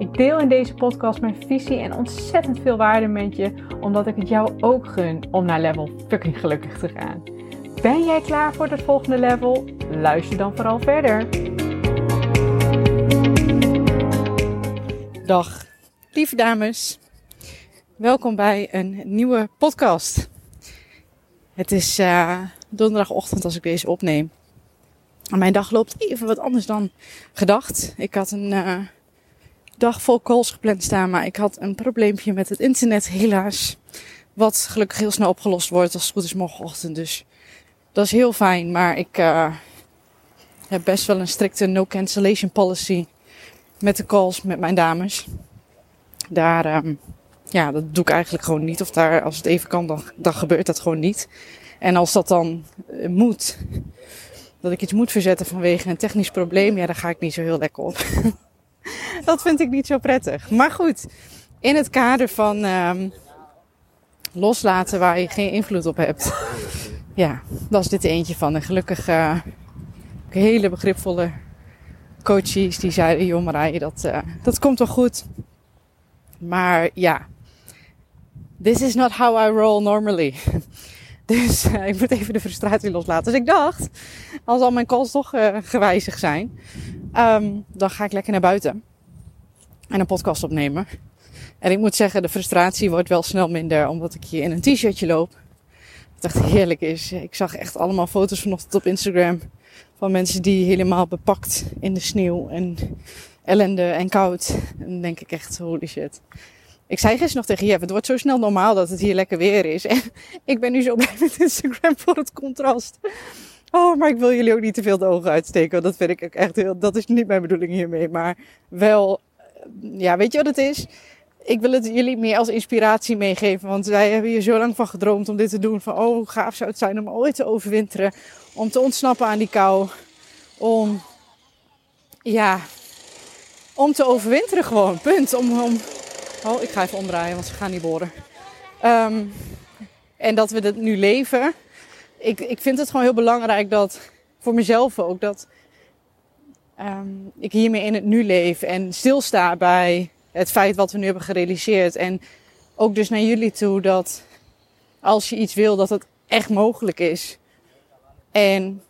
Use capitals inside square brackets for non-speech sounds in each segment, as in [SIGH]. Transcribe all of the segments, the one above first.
Ik deel in deze podcast mijn visie en ontzettend veel waarde met je, omdat ik het jou ook gun om naar level fucking gelukkig te gaan. Ben jij klaar voor het volgende level? Luister dan vooral verder. Dag, lieve dames. Welkom bij een nieuwe podcast. Het is uh, donderdagochtend als ik deze opneem. Mijn dag loopt even wat anders dan gedacht. Ik had een uh, dag vol calls gepland staan, maar ik had een probleempje met het internet helaas. Wat gelukkig heel snel opgelost wordt als het goed is morgenochtend. Dus dat is heel fijn, maar ik uh, heb best wel een strikte no cancellation policy met de calls met mijn dames. Daar, um, ja, dat doe ik eigenlijk gewoon niet. Of daar, als het even kan, dan, dan gebeurt dat gewoon niet. En als dat dan uh, moet, dat ik iets moet verzetten vanwege een technisch probleem, ja, daar ga ik niet zo heel lekker op. [LAUGHS] [LAUGHS] dat vind ik niet zo prettig. Maar goed, in het kader van um, loslaten waar je geen invloed op hebt. [LAUGHS] Ja, dat is dit eentje van. En gelukkig uh, hele begripvolle coaches die zeiden, joh Marije, dat, uh, dat komt wel goed. Maar ja, this is not how I roll normally. [LAUGHS] Dus uh, [LAUGHS] ik moet even de frustratie loslaten. Dus ik dacht, als al mijn calls toch uh, gewijzigd zijn, um, dan ga ik lekker naar buiten en een podcast opnemen. En ik moet zeggen, de frustratie wordt wel snel minder omdat ik hier in een t-shirtje loop. Wat echt heerlijk is. Ik zag echt allemaal foto's vanochtend op Instagram van mensen die helemaal bepakt in de sneeuw en ellende en koud. En dan denk ik echt, holy shit. Ik zei gisteren nog tegen Jeff, het wordt zo snel normaal dat het hier lekker weer is. En [LAUGHS] ik ben nu zo blij met Instagram voor het contrast. Oh, maar ik wil jullie ook niet te veel de ogen uitsteken. Dat vind ik echt heel, dat is niet mijn bedoeling hiermee. Maar wel, ja, weet je wat het is? Ik wil het jullie meer als inspiratie meegeven. Want wij hebben hier zo lang van gedroomd om dit te doen. Van, oh, hoe gaaf zou het zijn om ooit te overwinteren. Om te ontsnappen aan die kou. Om, ja, om te overwinteren gewoon. Punt. Om, om, oh, ik ga even omdraaien, want ze gaan niet boren. Um, en dat we het nu leven. Ik, ik vind het gewoon heel belangrijk dat, voor mezelf ook, dat um, ik hiermee in het nu leef. En stilsta bij het feit wat we nu hebben gerealiseerd. En ook dus naar jullie toe dat als je iets wil, dat het echt mogelijk is. En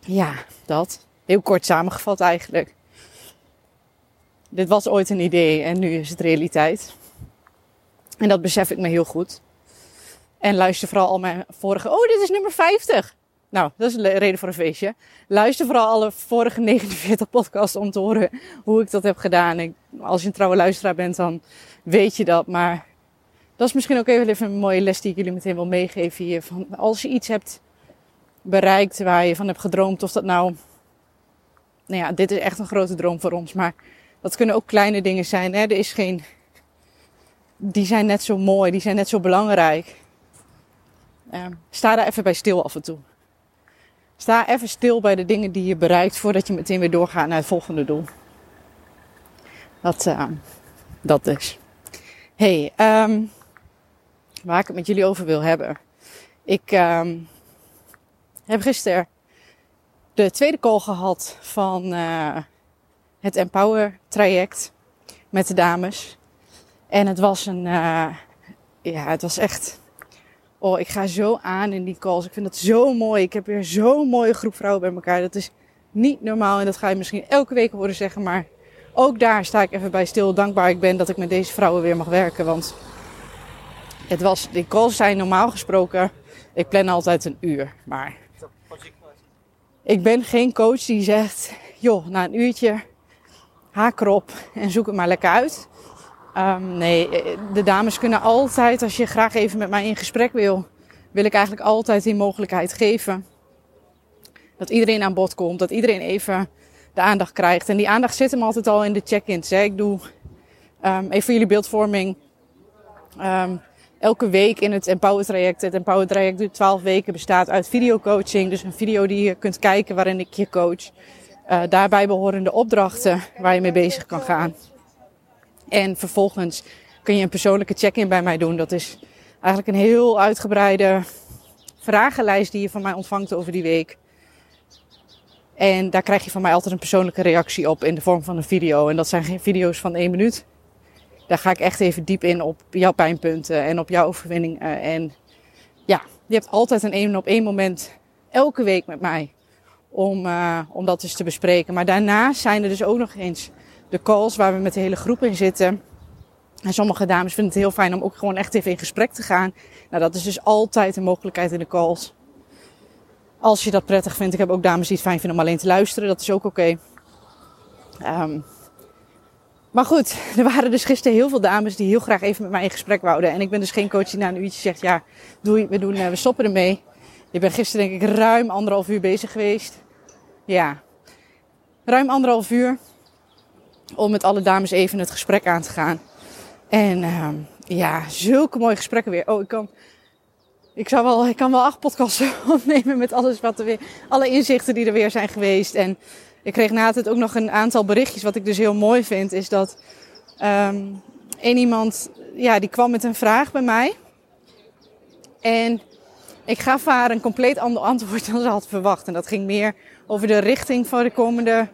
ja, dat. Heel kort samengevat eigenlijk. Dit was ooit een idee en nu is het realiteit. En dat besef ik me heel goed. En luister vooral al mijn vorige. Oh, dit is nummer 50. Nou, dat is een reden voor een feestje. Luister vooral alle vorige 49 podcasts om te horen hoe ik dat heb gedaan. Ik, als je een trouwe luisteraar bent, dan weet je dat. Maar dat is misschien ook even een mooie les die ik jullie meteen wil meegeven hier. Van als je iets hebt bereikt waar je van hebt gedroomd, of dat nou. Nou ja, dit is echt een grote droom voor ons. Maar dat kunnen ook kleine dingen zijn. Hè? Er is geen. Die zijn net zo mooi, die zijn net zo belangrijk. Um, sta daar even bij stil af en toe. Sta even stil bij de dingen die je bereikt voordat je meteen weer doorgaat naar het volgende doel. Dat, uh, dat dus. Hey, um, waar ik het met jullie over wil hebben. Ik um, heb gisteren de tweede call gehad van uh, het Empower traject met de dames. En het was een, uh, ja, het was echt Oh, ik ga zo aan in die calls. Ik vind dat zo mooi. Ik heb weer zo'n mooie groep vrouwen bij elkaar. Dat is niet normaal. En dat ga je misschien elke week horen zeggen. Maar ook daar sta ik even bij stil. Dankbaar ik ben dat ik met deze vrouwen weer mag werken. Want het was, die calls zijn normaal gesproken. Ik plan altijd een uur. Maar ik ben geen coach die zegt: joh, na een uurtje haak erop en zoek het maar lekker uit. Um, nee, de dames kunnen altijd, als je graag even met mij in gesprek wil, wil ik eigenlijk altijd die mogelijkheid geven. Dat iedereen aan bod komt, dat iedereen even de aandacht krijgt. En die aandacht zit hem altijd al in de check-ins. Ik doe um, even voor jullie beeldvorming. Um, elke week in het Empower traject. Het Empower traject duurt 12 weken, bestaat uit videocoaching. Dus een video die je kunt kijken waarin ik je coach. Uh, daarbij behorende opdrachten waar je mee bezig kan gaan. En vervolgens kun je een persoonlijke check-in bij mij doen. Dat is eigenlijk een heel uitgebreide vragenlijst die je van mij ontvangt over die week. En daar krijg je van mij altijd een persoonlijke reactie op in de vorm van een video. En dat zijn geen video's van één minuut. Daar ga ik echt even diep in op jouw pijnpunten en op jouw overwinning. En ja, je hebt altijd een één op één moment elke week met mij om, uh, om dat eens te bespreken. Maar daarnaast zijn er dus ook nog eens de calls waar we met de hele groep in zitten. En sommige dames vinden het heel fijn om ook gewoon echt even in gesprek te gaan. Nou, dat is dus altijd een mogelijkheid in de calls. Als je dat prettig vindt. Ik heb ook dames die het fijn vinden om alleen te luisteren. Dat is ook oké. Um, maar goed, [LAUGHS] er waren dus gisteren heel veel dames die heel graag even met mij in gesprek wouden. En ik ben dus geen coach die na een uurtje zegt, ja, doei, we, doen, uh, we stoppen ermee. Je bent gisteren denk ik ruim anderhalf uur bezig geweest. Ja, ruim anderhalf uur om met alle dames even het gesprek aan te gaan. En uh, ja, zulke mooie gesprekken weer. Oh, ik kan, ik, zou wel, ik kan wel acht podcasts [LAUGHS] opnemen met alles wat er weer, alle inzichten die er weer zijn geweest. En ik kreeg na het ook nog een aantal berichtjes. Wat ik dus heel mooi vind, is dat um, één iemand, ja, die kwam met een vraag bij mij. En ik gaf haar een compleet ander antwoord [LAUGHS] dan ze had verwacht. En dat ging meer over de richting van de komende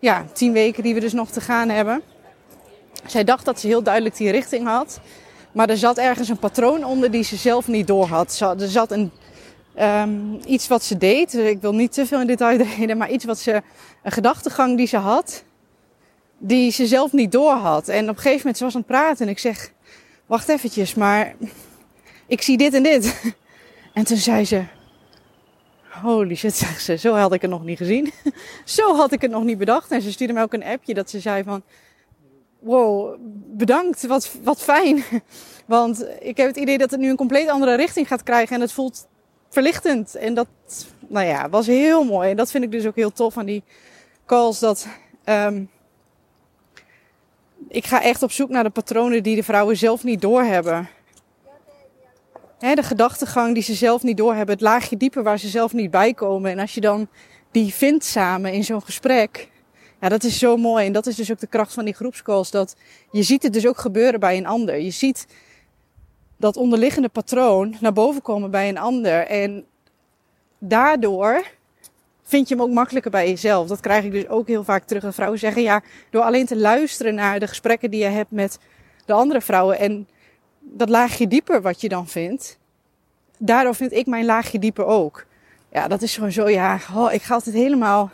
ja, tien weken die we dus nog te gaan hebben. Zij dacht dat ze heel duidelijk die richting had. Maar er zat ergens een patroon onder die ze zelf niet door had. Er zat een, um, iets wat ze deed. Ik wil niet te veel in detail [LAUGHS] treden, maar iets wat ze, een gedachtegang die ze had, die ze zelf niet door had. En op een gegeven moment, ze was aan het praten en ik zeg, wacht eventjes, maar ik zie dit en dit. [LAUGHS] En toen zei ze, holy shit, [LAUGHS] zegt ze, zo had ik het nog niet gezien. [LAUGHS] zo had ik het nog niet bedacht. En ze stuurde mij ook een appje dat ze zei van, wow, bedankt, wat, wat fijn. [LAUGHS] Want ik heb het idee dat het nu een compleet andere richting gaat krijgen en het voelt verlichtend. En dat, nou ja, was heel mooi. En dat vind ik dus ook heel tof aan die calls, dat um, ik ga echt op zoek naar de patronen die de vrouwen zelf niet doorhebben. He, de gedachtegang die ze zelf niet doorhebben, het laagje dieper waar ze zelf niet bij komen. En als je dan die vindt samen in zo'n gesprek, ja, dat is zo mooi. En dat is dus ook de kracht van die groepscalls. Dat je ziet het dus ook gebeuren bij een ander. Je ziet dat onderliggende patroon naar boven komen bij een ander. En daardoor vind je hem ook makkelijker bij jezelf. Dat krijg ik dus ook heel vaak terug. Dat vrouwen zeggen, ja, door alleen te luisteren naar de gesprekken die je hebt met de andere vrouwen. En dat laagje dieper wat je dan vindt. Daardoor vind ik mijn laagje dieper ook. Ja, dat is gewoon zo, ja, oh, ik ga altijd helemaal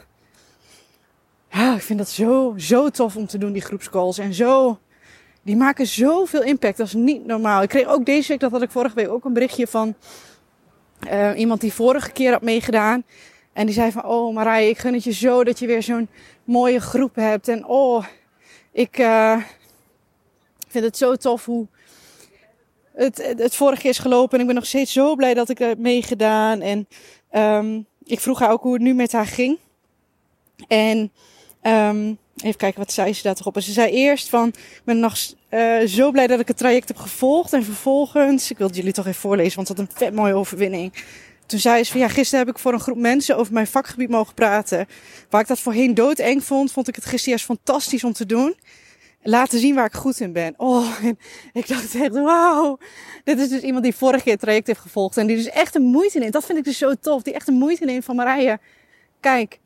ja, ik vind dat zo, zo tof om te doen, die groepscalls. En zo, die maken zoveel impact. Dat is niet normaal. Ik kreeg ook deze week, dat had ik vorige week ook een berichtje van uh, iemand die vorige keer had meegedaan. En die zei van, oh Marije, ik gun het je zo dat je weer zo'n mooie groep hebt. En oh, ik uh, vind het zo tof hoe het, het vorige keer is gelopen. En ik ben nog steeds zo blij dat ik heb meegedaan. En um, ik vroeg haar ook hoe het nu met haar ging. En Um, even kijken, wat zei ze daar toch op? En ze zei eerst van, ik ben nog uh, zo blij dat ik het traject heb gevolgd. En vervolgens, ik wilde jullie toch even voorlezen, want dat een vet mooie overwinning. Toen zei ze van, ja, gisteren heb ik voor een groep mensen over mijn vakgebied mogen praten. Waar ik dat voorheen doodeng vond, vond ik het gisteren juist fantastisch om te doen. Laten zien waar ik goed in ben. Oh, [LAUGHS] en ik dacht echt, wauw. Dit is dus iemand die vorige keer het traject heeft gevolgd. En die dus echt een moeite neemt. Dat vind ik dus zo tof. Die echt een moeite neemt van Marije. Kijk,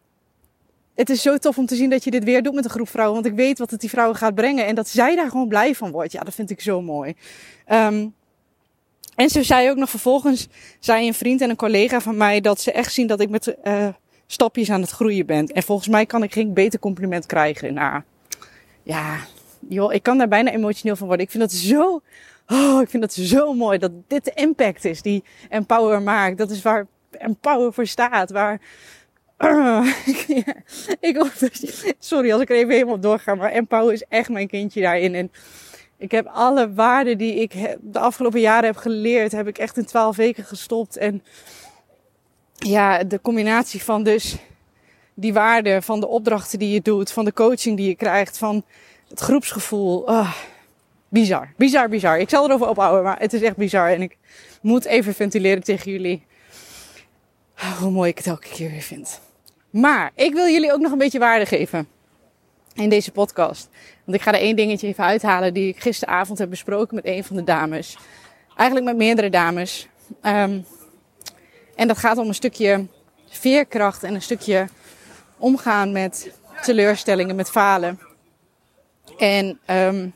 het is zo tof om te zien dat je dit weer doet met een groep vrouwen. Want ik weet wat het die vrouwen gaat brengen. En dat zij daar gewoon blij van wordt. Ja, dat vind ik zo mooi. Um, en ze zei ook nog vervolgens, zei een vriend en een collega van mij, dat ze echt zien dat ik met uh, stapjes aan het groeien ben. En volgens mij kan ik geen beter compliment krijgen. Nou, ja, joh, ik kan daar bijna emotioneel van worden. Ik vind dat zo, oh, ik vind dat zo mooi dat dit de impact is die Empower maakt. Dat is waar Empower voor staat. Waar [LAUGHS] ik hoop dat sorry als ik er even helemaal op doorga, maar Empower is echt mijn kindje daarin. En ik heb alle waarden die ik de afgelopen jaren heb geleerd, heb ik echt in twaalf weken gestopt. En ja, de combinatie van dus die waarden, van de opdrachten die je doet, van de coaching die je krijgt, van het groepsgevoel. Oh, bizar. Bizar, bizar. Ik zal erover ophouden, maar het is echt bizar. En ik moet even ventileren tegen jullie. Hoe mooi ik het elke keer weer vind. Maar ik wil jullie ook nog een beetje waarde geven in deze podcast. Want ik ga er één dingetje even uithalen die ik gisteravond heb besproken met een van de dames. Eigenlijk met meerdere dames. Um, en dat gaat om een stukje veerkracht en een stukje omgaan met teleurstellingen, met falen. En um,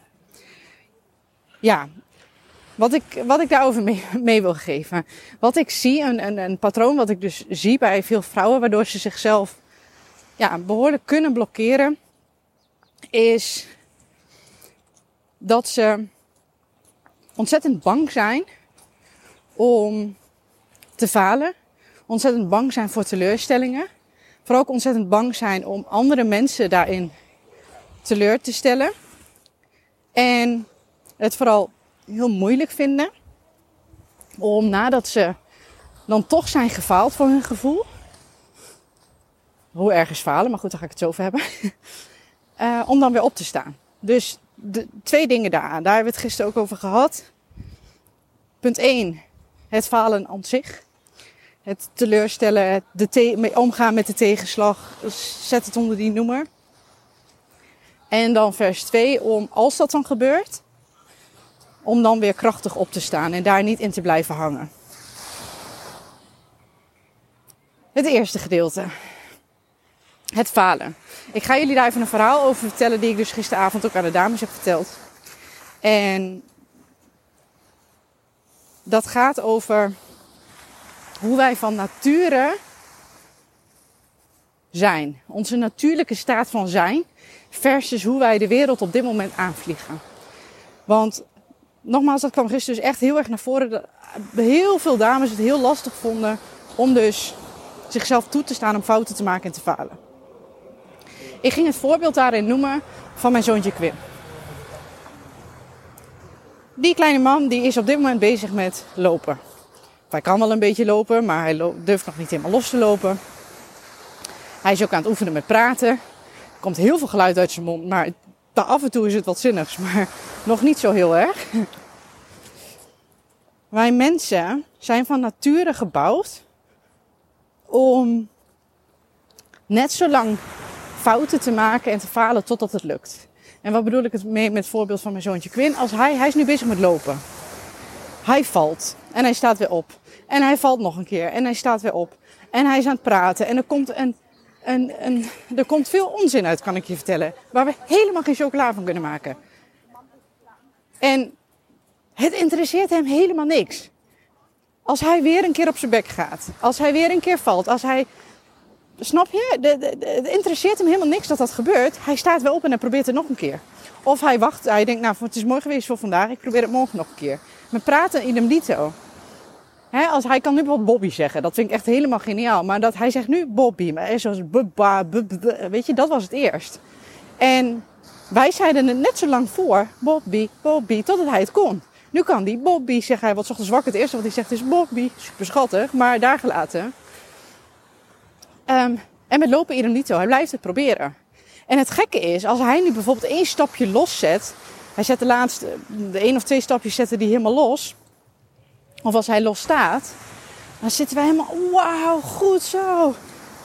ja, wat ik, wat ik daarover mee, [LAUGHS] mee, wil geven. Wat ik zie, een, een, een patroon wat ik dus zie bij veel vrouwen, waardoor ze zichzelf ja, behoorlijk kunnen blokkeren, is dat ze ontzettend bang zijn om te falen. Ontzettend bang zijn voor teleurstellingen. Vooral ook ontzettend bang zijn om andere mensen daarin teleur te stellen. En het vooral heel moeilijk vinden om nadat ze dan toch zijn gefaald voor hun gevoel. Hoe ergens falen, maar goed, daar ga ik het zo over hebben. uh, [LAUGHS] om dan weer op te staan. Dus de, twee dingen daaraan. Daar hebben we het gisteren ook over gehad. Punt 1. Het falen aan zich. Het teleurstellen, het de omgaan met de tegenslag. Zet het onder die noemer. En dan vers 2. Om als dat dan gebeurt, om dan weer krachtig op te staan en daar niet in te blijven hangen. Het eerste gedeelte. Het falen. Ik ga jullie daar even een verhaal over vertellen die ik dus gisteravond ook aan de dames heb verteld. En dat gaat over hoe wij van nature zijn. Onze natuurlijke staat van zijn versus hoe wij de wereld op dit moment aanvliegen. Want nogmaals, dat kwam gisteren dus echt heel erg naar voren. Dat heel veel dames het heel lastig vonden om dus zichzelf toe te staan om fouten te maken en te falen. Ik ging het voorbeeld daarin noemen van mijn zoontje Quim. Die kleine man die is op dit moment bezig met lopen. Hij kan wel een beetje lopen, maar hij durft nog niet helemaal los te lopen. Hij is ook aan het oefenen met praten. Er komt heel veel geluid uit zijn mond, maar af en toe is het wat zinnigs, maar [LAUGHS] nog niet zo heel erg. [LAUGHS] Wij mensen zijn van nature gebouwd om net zo lang fouten te maken en te falen totdat het lukt. En wat bedoel ik mee met het voorbeeld van mijn zoontje Quinn? Als hij, hij is nu bezig met lopen. Hij valt en hij staat weer op. En hij valt nog een keer en hij staat weer op. En hij is aan het praten en er komt een en, en er komt veel onzin uit, kan ik je vertellen. Waar we helemaal geen chocola van kunnen maken. En het interesseert hem helemaal niks. Als hij weer een keer op zijn bek gaat. Als hij weer een keer valt. Als hij. Snap je? Het interesseert hem helemaal niks dat dat gebeurt. Hij staat wel op en hij probeert het nog een keer. Of hij wacht. Hij denkt, nou, het is mooi geweest voor vandaag. Ik probeer het morgen nog een keer. We praten in hem dito als hij kan nu bijvoorbeeld Bobby zeggen. Dat vind ik echt helemaal geniaal. Maar dat hij zegt nu Bobby. Maar zoals bubba, weet je, dat was het eerst. En wij zeiden het net zo lang voor. Bobby, Bobby, totdat hij het kon. Nu kan die Bobby, zegt hij, wat ochtends wakker. Het eerste wat hij zegt is Bobby. Super schattig, maar daar gelaten. Um, en met lopen idem niet zo. Hij blijft het proberen. En het gekke is, als hij nu bijvoorbeeld één stapje los zet. Hij zet de laatste, de één of twee stapjes zetten die helemaal los of als hij los staat, dan zitten wij helemaal, wauw, goed zo.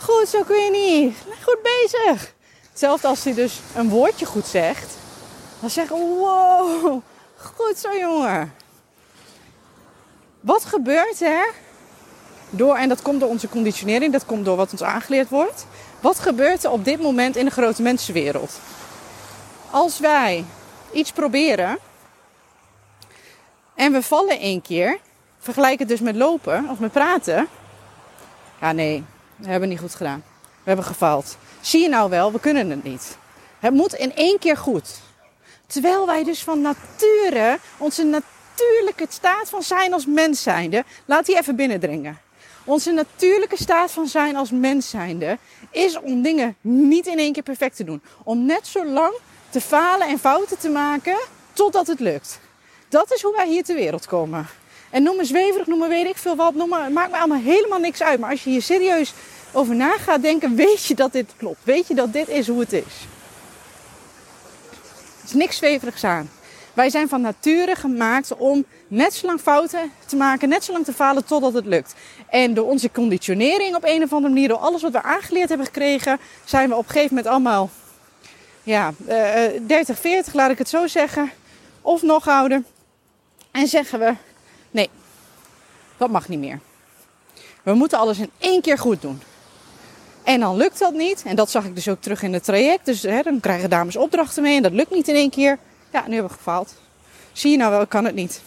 Goed zo, Queenie. Goed bezig. Hetzelfde als hij dus een woordje goed zegt. Dan zeggen we, wow, goed zo jongen. Wat gebeurt er door, en dat komt door onze conditionering, dat komt door wat ons aangeleerd wordt. Wat gebeurt er op dit moment in de grote mensenwereld? Als wij iets proberen en we vallen één keer, Vergelijk het dus met lopen of met praten. Ja, nee, we hebben niet goed gedaan. We hebben gefaald. Zie je nou wel, we kunnen het niet. Het moet in één keer goed. Terwijl wij dus van nature, onze natuurlijke staat van zijn als mens zijnde, laat die even binnendringen. Onze natuurlijke staat van zijn als mens zijnde is om dingen niet in één keer perfect te doen. Om net zo lang te falen en fouten te maken totdat het lukt. Dat is hoe wij hier ter wereld komen. En noem me zweverig, noem me weet ik veel wat, noem me, maakt me allemaal helemaal niks uit. Maar als je hier serieus over na gaat denken, weet je dat dit klopt. Weet je dat dit is hoe het is. Er is niks zweverigs aan. Wij zijn van nature gemaakt om net zo lang fouten te maken, net zo lang te falen totdat het lukt. En door onze conditionering op een of andere manier, door alles wat we aangeleerd hebben gekregen, zijn we op een gegeven moment allemaal ja, uh, 30, 40, laat ik het zo zeggen. Of nog ouder. En zeggen we, dat mag niet meer. We moeten alles in één keer goed doen. En dan lukt dat niet. En dat zag ik dus ook terug in het traject. Dus hè, dan krijgen dames opdrachten mee en dat lukt niet in één keer. Ja, nu hebben we gefaald. Zie je nou wel, ik kan het niet.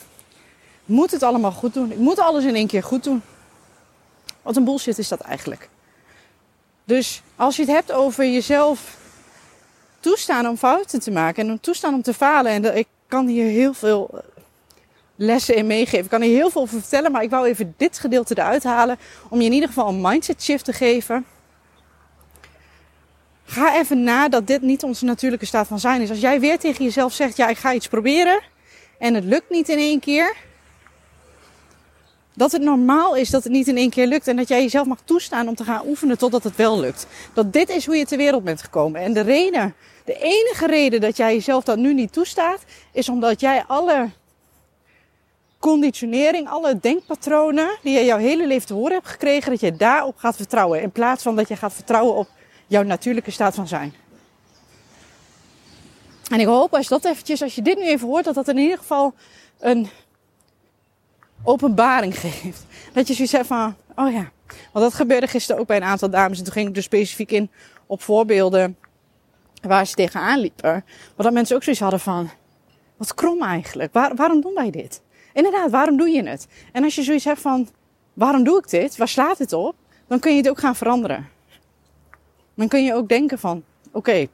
Ik moet het allemaal goed doen. Ik moet alles in één keer goed doen. Wat een bullshit is dat eigenlijk. Dus als je het hebt over jezelf toestaan om fouten te maken en toestaan om te falen. En ik kan hier heel veel lessen in meegeven. Ik kan hier heel veel over vertellen, maar ik wou even dit gedeelte eruit halen om je in ieder geval een mindset shift te geven. Ga even na dat dit niet onze natuurlijke staat van zijn is. Als jij weer tegen jezelf zegt, ja, ik ga iets proberen en het lukt niet in één keer. Dat het normaal is dat het niet in één keer lukt en dat jij jezelf mag toestaan om te gaan oefenen totdat het wel lukt. Dat dit is hoe je ter wereld bent gekomen. En de reden, de enige reden dat jij jezelf dat nu niet toestaat, is omdat jij alle conditionering, alle denkpatronen die je jouw hele leven te horen hebt gekregen, dat je daarop gaat vertrouwen. In plaats van dat je gaat vertrouwen op jouw natuurlijke staat van zijn. En ik hoop als dat eventjes, als je dit nu even hoort, dat dat in ieder geval een openbaring [LAUGHS] geeft. Dat je zoiets hebt van, oh ja. Want dat gebeurde gisteren ook bij een aantal dames. En toen ging ik er specifiek in op voorbeelden waar ze tegenaan liepen. Maar dat mensen ook zoiets hadden van, wat krom eigenlijk. Waar, waarom doen wij dit? Inderdaad, waarom doe je het? En als je zoiets hebt van, waarom doe ik dit? Waar slaat het op? Dan kun je het ook gaan veranderen. Dan kun je ook denken van, oké,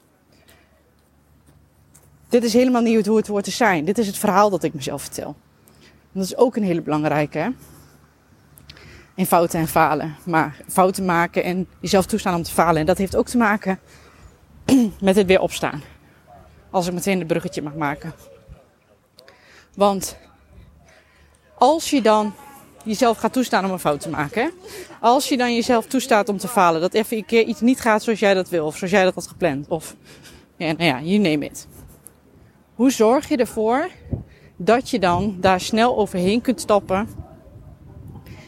dit is helemaal niet hoe het hoort te zijn. Dit is het verhaal dat ik mezelf vertel. dat is ook een hele belangrijke. In fouten en falen. Maar fouten maken en jezelf toestaan om te falen. En dat heeft ook te maken [CLEARS THROAT] met het weer opstaan. Als ik meteen het bruggetje mag maken. Want als je dan jezelf gaat toestaan om een fout te maken. Hè? Als je dan jezelf toestaat om te falen. Dat even een keer iets niet gaat zoals jij dat wil. Of zoals jij dat had gepland. Of, ja, nou ja, you name it. Hoe zorg je ervoor dat je dan daar snel overheen kunt stappen.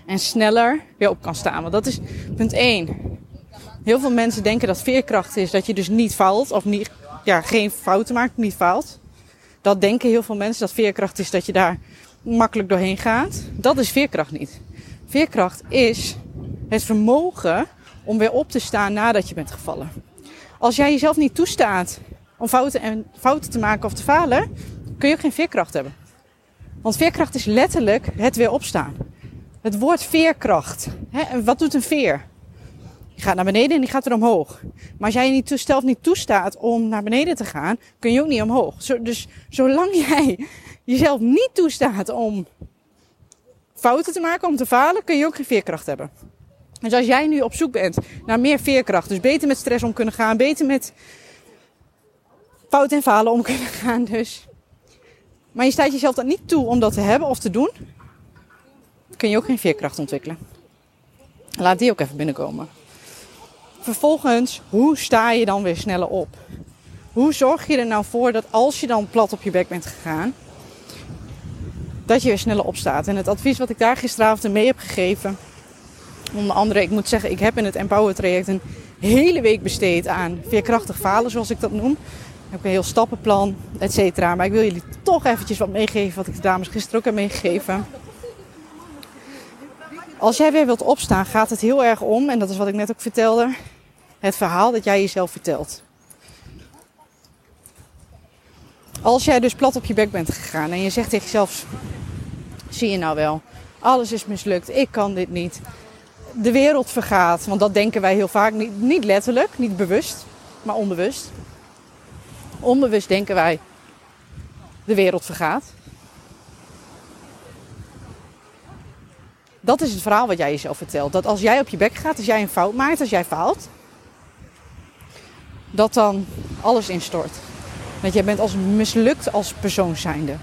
En sneller weer op kan staan. Want dat is punt 1. Heel veel mensen denken dat veerkracht is dat je dus niet faalt. Of niet, ja, geen fouten maakt, niet faalt. Dat denken heel veel mensen. Dat veerkracht is dat je daar makkelijk doorheen gaat. Dat is veerkracht niet. Veerkracht is het vermogen om weer op te staan nadat je bent gevallen. Als jij jezelf niet toestaat om fouten, en, fouten te maken of te falen, kun je ook geen veerkracht hebben. Want veerkracht is letterlijk het weer opstaan. Het woord veerkracht. Hè, wat doet een veer? Die gaat naar beneden en die gaat er omhoog. Maar als jij je niet, zelf niet toestaat om naar beneden te gaan, kun je ook niet omhoog. dus zolang [LAUGHS] jij jezelf niet toestaat om fouten te maken, om te falen, kun je ook geen veerkracht hebben. Dus als jij nu op zoek bent naar meer veerkracht, dus beter met stress om kunnen gaan, beter met fouten en falen om [LAUGHS] kunnen gaan, dus. Maar je staat jezelf dan niet toe om dat te hebben of te doen, kun je ook geen veerkracht ontwikkelen. Laat die ook even binnenkomen. Vervolgens, hoe sta je dan weer sneller op? Hoe zorg je er nou voor dat als je dan plat op je bek bent gegaan, dat je weer sneller opstaat. En het advies wat ik daar gisteravond mee heb gegeven, onder andere, ik moet zeggen, ik heb in het Empower traject een hele week besteed aan veerkrachtig falen, zoals ik dat noem. Ik heb een heel stappenplan, et cetera. Maar ik wil jullie toch eventjes wat meegeven, wat ik de dames gisteren ook heb meegegeven. Als jij weer wilt opstaan, gaat het heel erg om, en dat is wat ik net ook vertelde, het verhaal dat jij jezelf vertelt. Als jij dus plat op je bek bent gegaan en je zegt tegen jezelf, zie je nou wel, alles is mislukt, ik kan dit niet. De wereld vergaat, want dat denken wij heel vaak, niet, niet letterlijk, niet bewust, maar onbewust. Onbewust denken wij, de wereld vergaat. Dat is het verhaal wat jij jezelf vertelt. Dat als jij op je bek gaat, als jij een fout maakt, als jij faalt, dat dan alles instort. Dat jij bent als mislukt als persoon zijnde.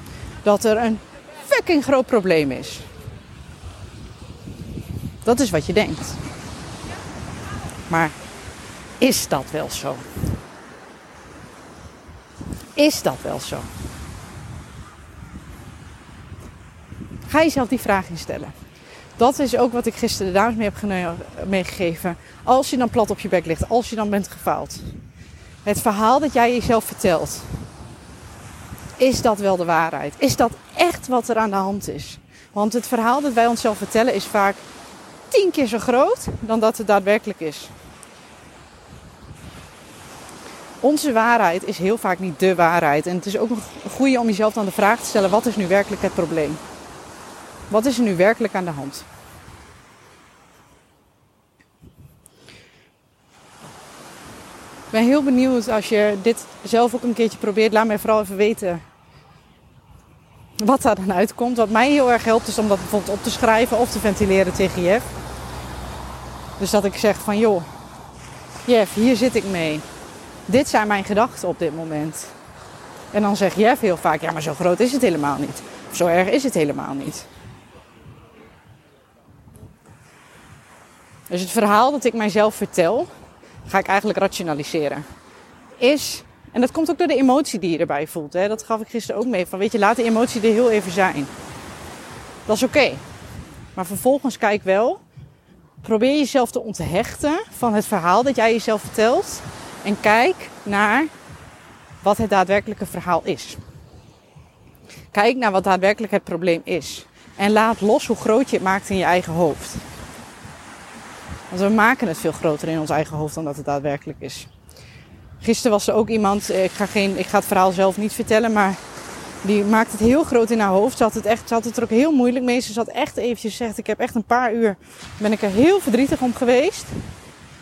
Dat er een fucking groot probleem is. Dat is wat je denkt. Maar is dat wel zo? Is dat wel zo? Ga jezelf die vraag instellen. Dat is ook wat ik gisteren de dames mee heb meegegeven. Als je dan plat op je bek ligt, als je dan bent gefaald. Het verhaal dat jij jezelf vertelt. Is dat wel de waarheid? Is dat echt wat er aan de hand is? Want het verhaal dat wij onszelf vertellen is vaak tien keer zo groot dan dat het daadwerkelijk is. Onze waarheid is heel vaak niet de waarheid. En het is ook een goede om jezelf dan de vraag te stellen: wat is nu werkelijk het probleem? Wat is er nu werkelijk aan de hand? Ben heel benieuwd als je dit zelf ook een keertje probeert. Laat mij vooral even weten wat daar dan uitkomt. Wat mij heel erg helpt is om dat bijvoorbeeld op te schrijven of te ventileren tegen Jeff. Dus dat ik zeg van joh, Jeff, hier zit ik mee. Dit zijn mijn gedachten op dit moment. En dan zegt Jeff heel vaak, ja maar zo groot is het helemaal niet. Zo erg is het helemaal niet. Dus het verhaal dat ik mijzelf vertel, ga ik eigenlijk rationaliseren. Is, en dat komt ook door de emotie die je erbij voelt. Hè? Dat gaf ik gisteren ook mee. Van weet je, laat de emotie er heel even zijn. Dat is oké. Maar vervolgens kijk wel. Probeer jezelf te onthechten van het verhaal dat jij jezelf vertelt. En kijk naar wat het daadwerkelijke verhaal is. Kijk naar wat daadwerkelijk het probleem is. En laat los hoe groot je het maakt in je eigen hoofd. Want we maken het veel groter in ons eigen hoofd dan dat het daadwerkelijk is. Gisteren was er ook iemand, ik ga, geen, ik ga het verhaal zelf niet vertellen, maar die maakt het heel groot in haar hoofd. Ze had het, echt, ze had het er ook heel moeilijk mee. Ze zat echt eventjes gezegd, ik heb echt een paar uur, ben ik er heel verdrietig om geweest.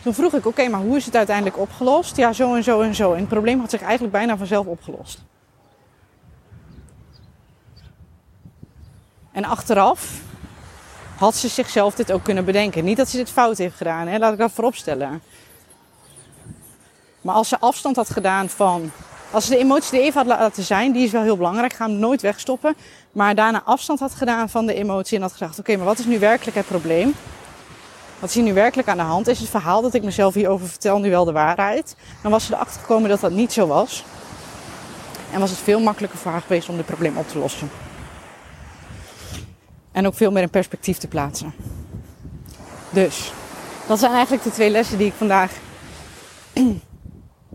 Toen vroeg ik, oké, maar hoe is het uiteindelijk opgelost? Ja, zo en zo en zo. En het probleem had zich eigenlijk bijna vanzelf opgelost. En achteraf had ze zichzelf dit ook kunnen bedenken. Niet dat ze dit fout heeft gedaan, hè? laat ik dat vooropstellen. Maar als ze afstand had gedaan van. Als ze de emotie die even had laten zijn, die is wel heel belangrijk, ga hem nooit wegstoppen. Maar daarna afstand had gedaan van de emotie en had gedacht: oké, maar wat is nu werkelijk het probleem? Wat is hier nu werkelijk aan de hand? Is het verhaal dat ik mezelf hierover vertel nu wel de waarheid? Dan was ze erachter gekomen dat dat niet zo was. En was het veel makkelijker voor haar geweest om dit probleem op te lossen. En ook veel meer in perspectief te plaatsen. Dus, dat zijn eigenlijk de twee lessen die ik vandaag [CLEARS THROAT]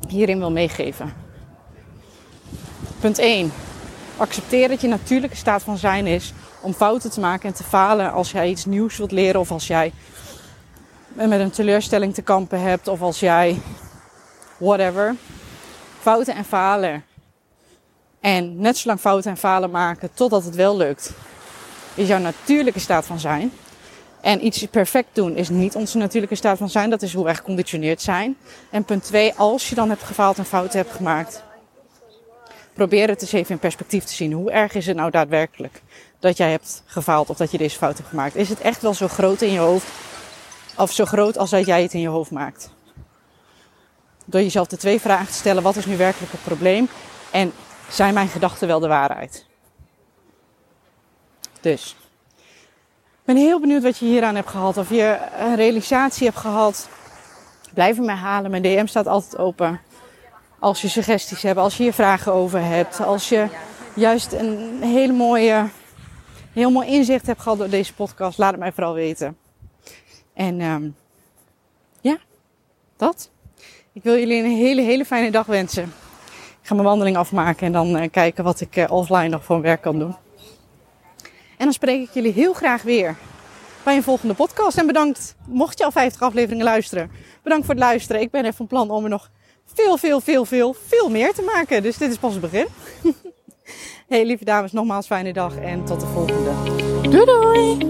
hierin wil meegeven. Punt 1. Accepteer dat je natuurlijke staat van zijn is om fouten te maken en te falen als jij iets nieuws wilt leren of als jij met een teleurstelling te kampen hebt of als jij whatever. Fouten en falen. En net zo lang fouten en falen maken totdat het wel lukt is jouw natuurlijke staat van zijn. En iets perfect doen is niet onze natuurlijke staat van zijn. Dat is hoe wij geconditioneerd zijn. En punt 2, als je dan hebt gefaald en fouten hebt gemaakt, probeer het eens even in perspectief te zien. Hoe erg is het nou daadwerkelijk dat jij hebt gefaald of dat je deze fout hebt gemaakt? Is het echt wel zo groot in je hoofd? Of zo groot als dat jij het in je hoofd maakt? Door jezelf de twee vragen te stellen: wat is nu werkelijk het probleem? En zijn mijn gedachten wel de waarheid? Dus. Ik ben heel benieuwd wat je hieraan hebt gehad. Of je een realisatie hebt gehad. Blijf me halen. Mijn DM staat altijd open. Als je suggesties hebt, als je hier vragen over hebt. Als je juist een hele mooie, heel mooi inzicht hebt gehad door deze podcast. Laat het mij vooral weten. En um, ja, dat. Ik wil jullie een hele, hele fijne dag wensen. Ik ga mijn wandeling afmaken en dan uh, kijken wat ik uh, offline nog voor werk kan doen. En dan spreek ik jullie heel graag weer bij een volgende podcast. En bedankt, mocht je al 50 afleveringen luisteren. Bedankt voor het luisteren. Ik ben even van plan om er nog veel, veel, veel, veel, veel meer te maken. Dus dit is pas het begin. [LAUGHS] hey lieve dames, nogmaals fijne dag en tot de volgende. Doei doei!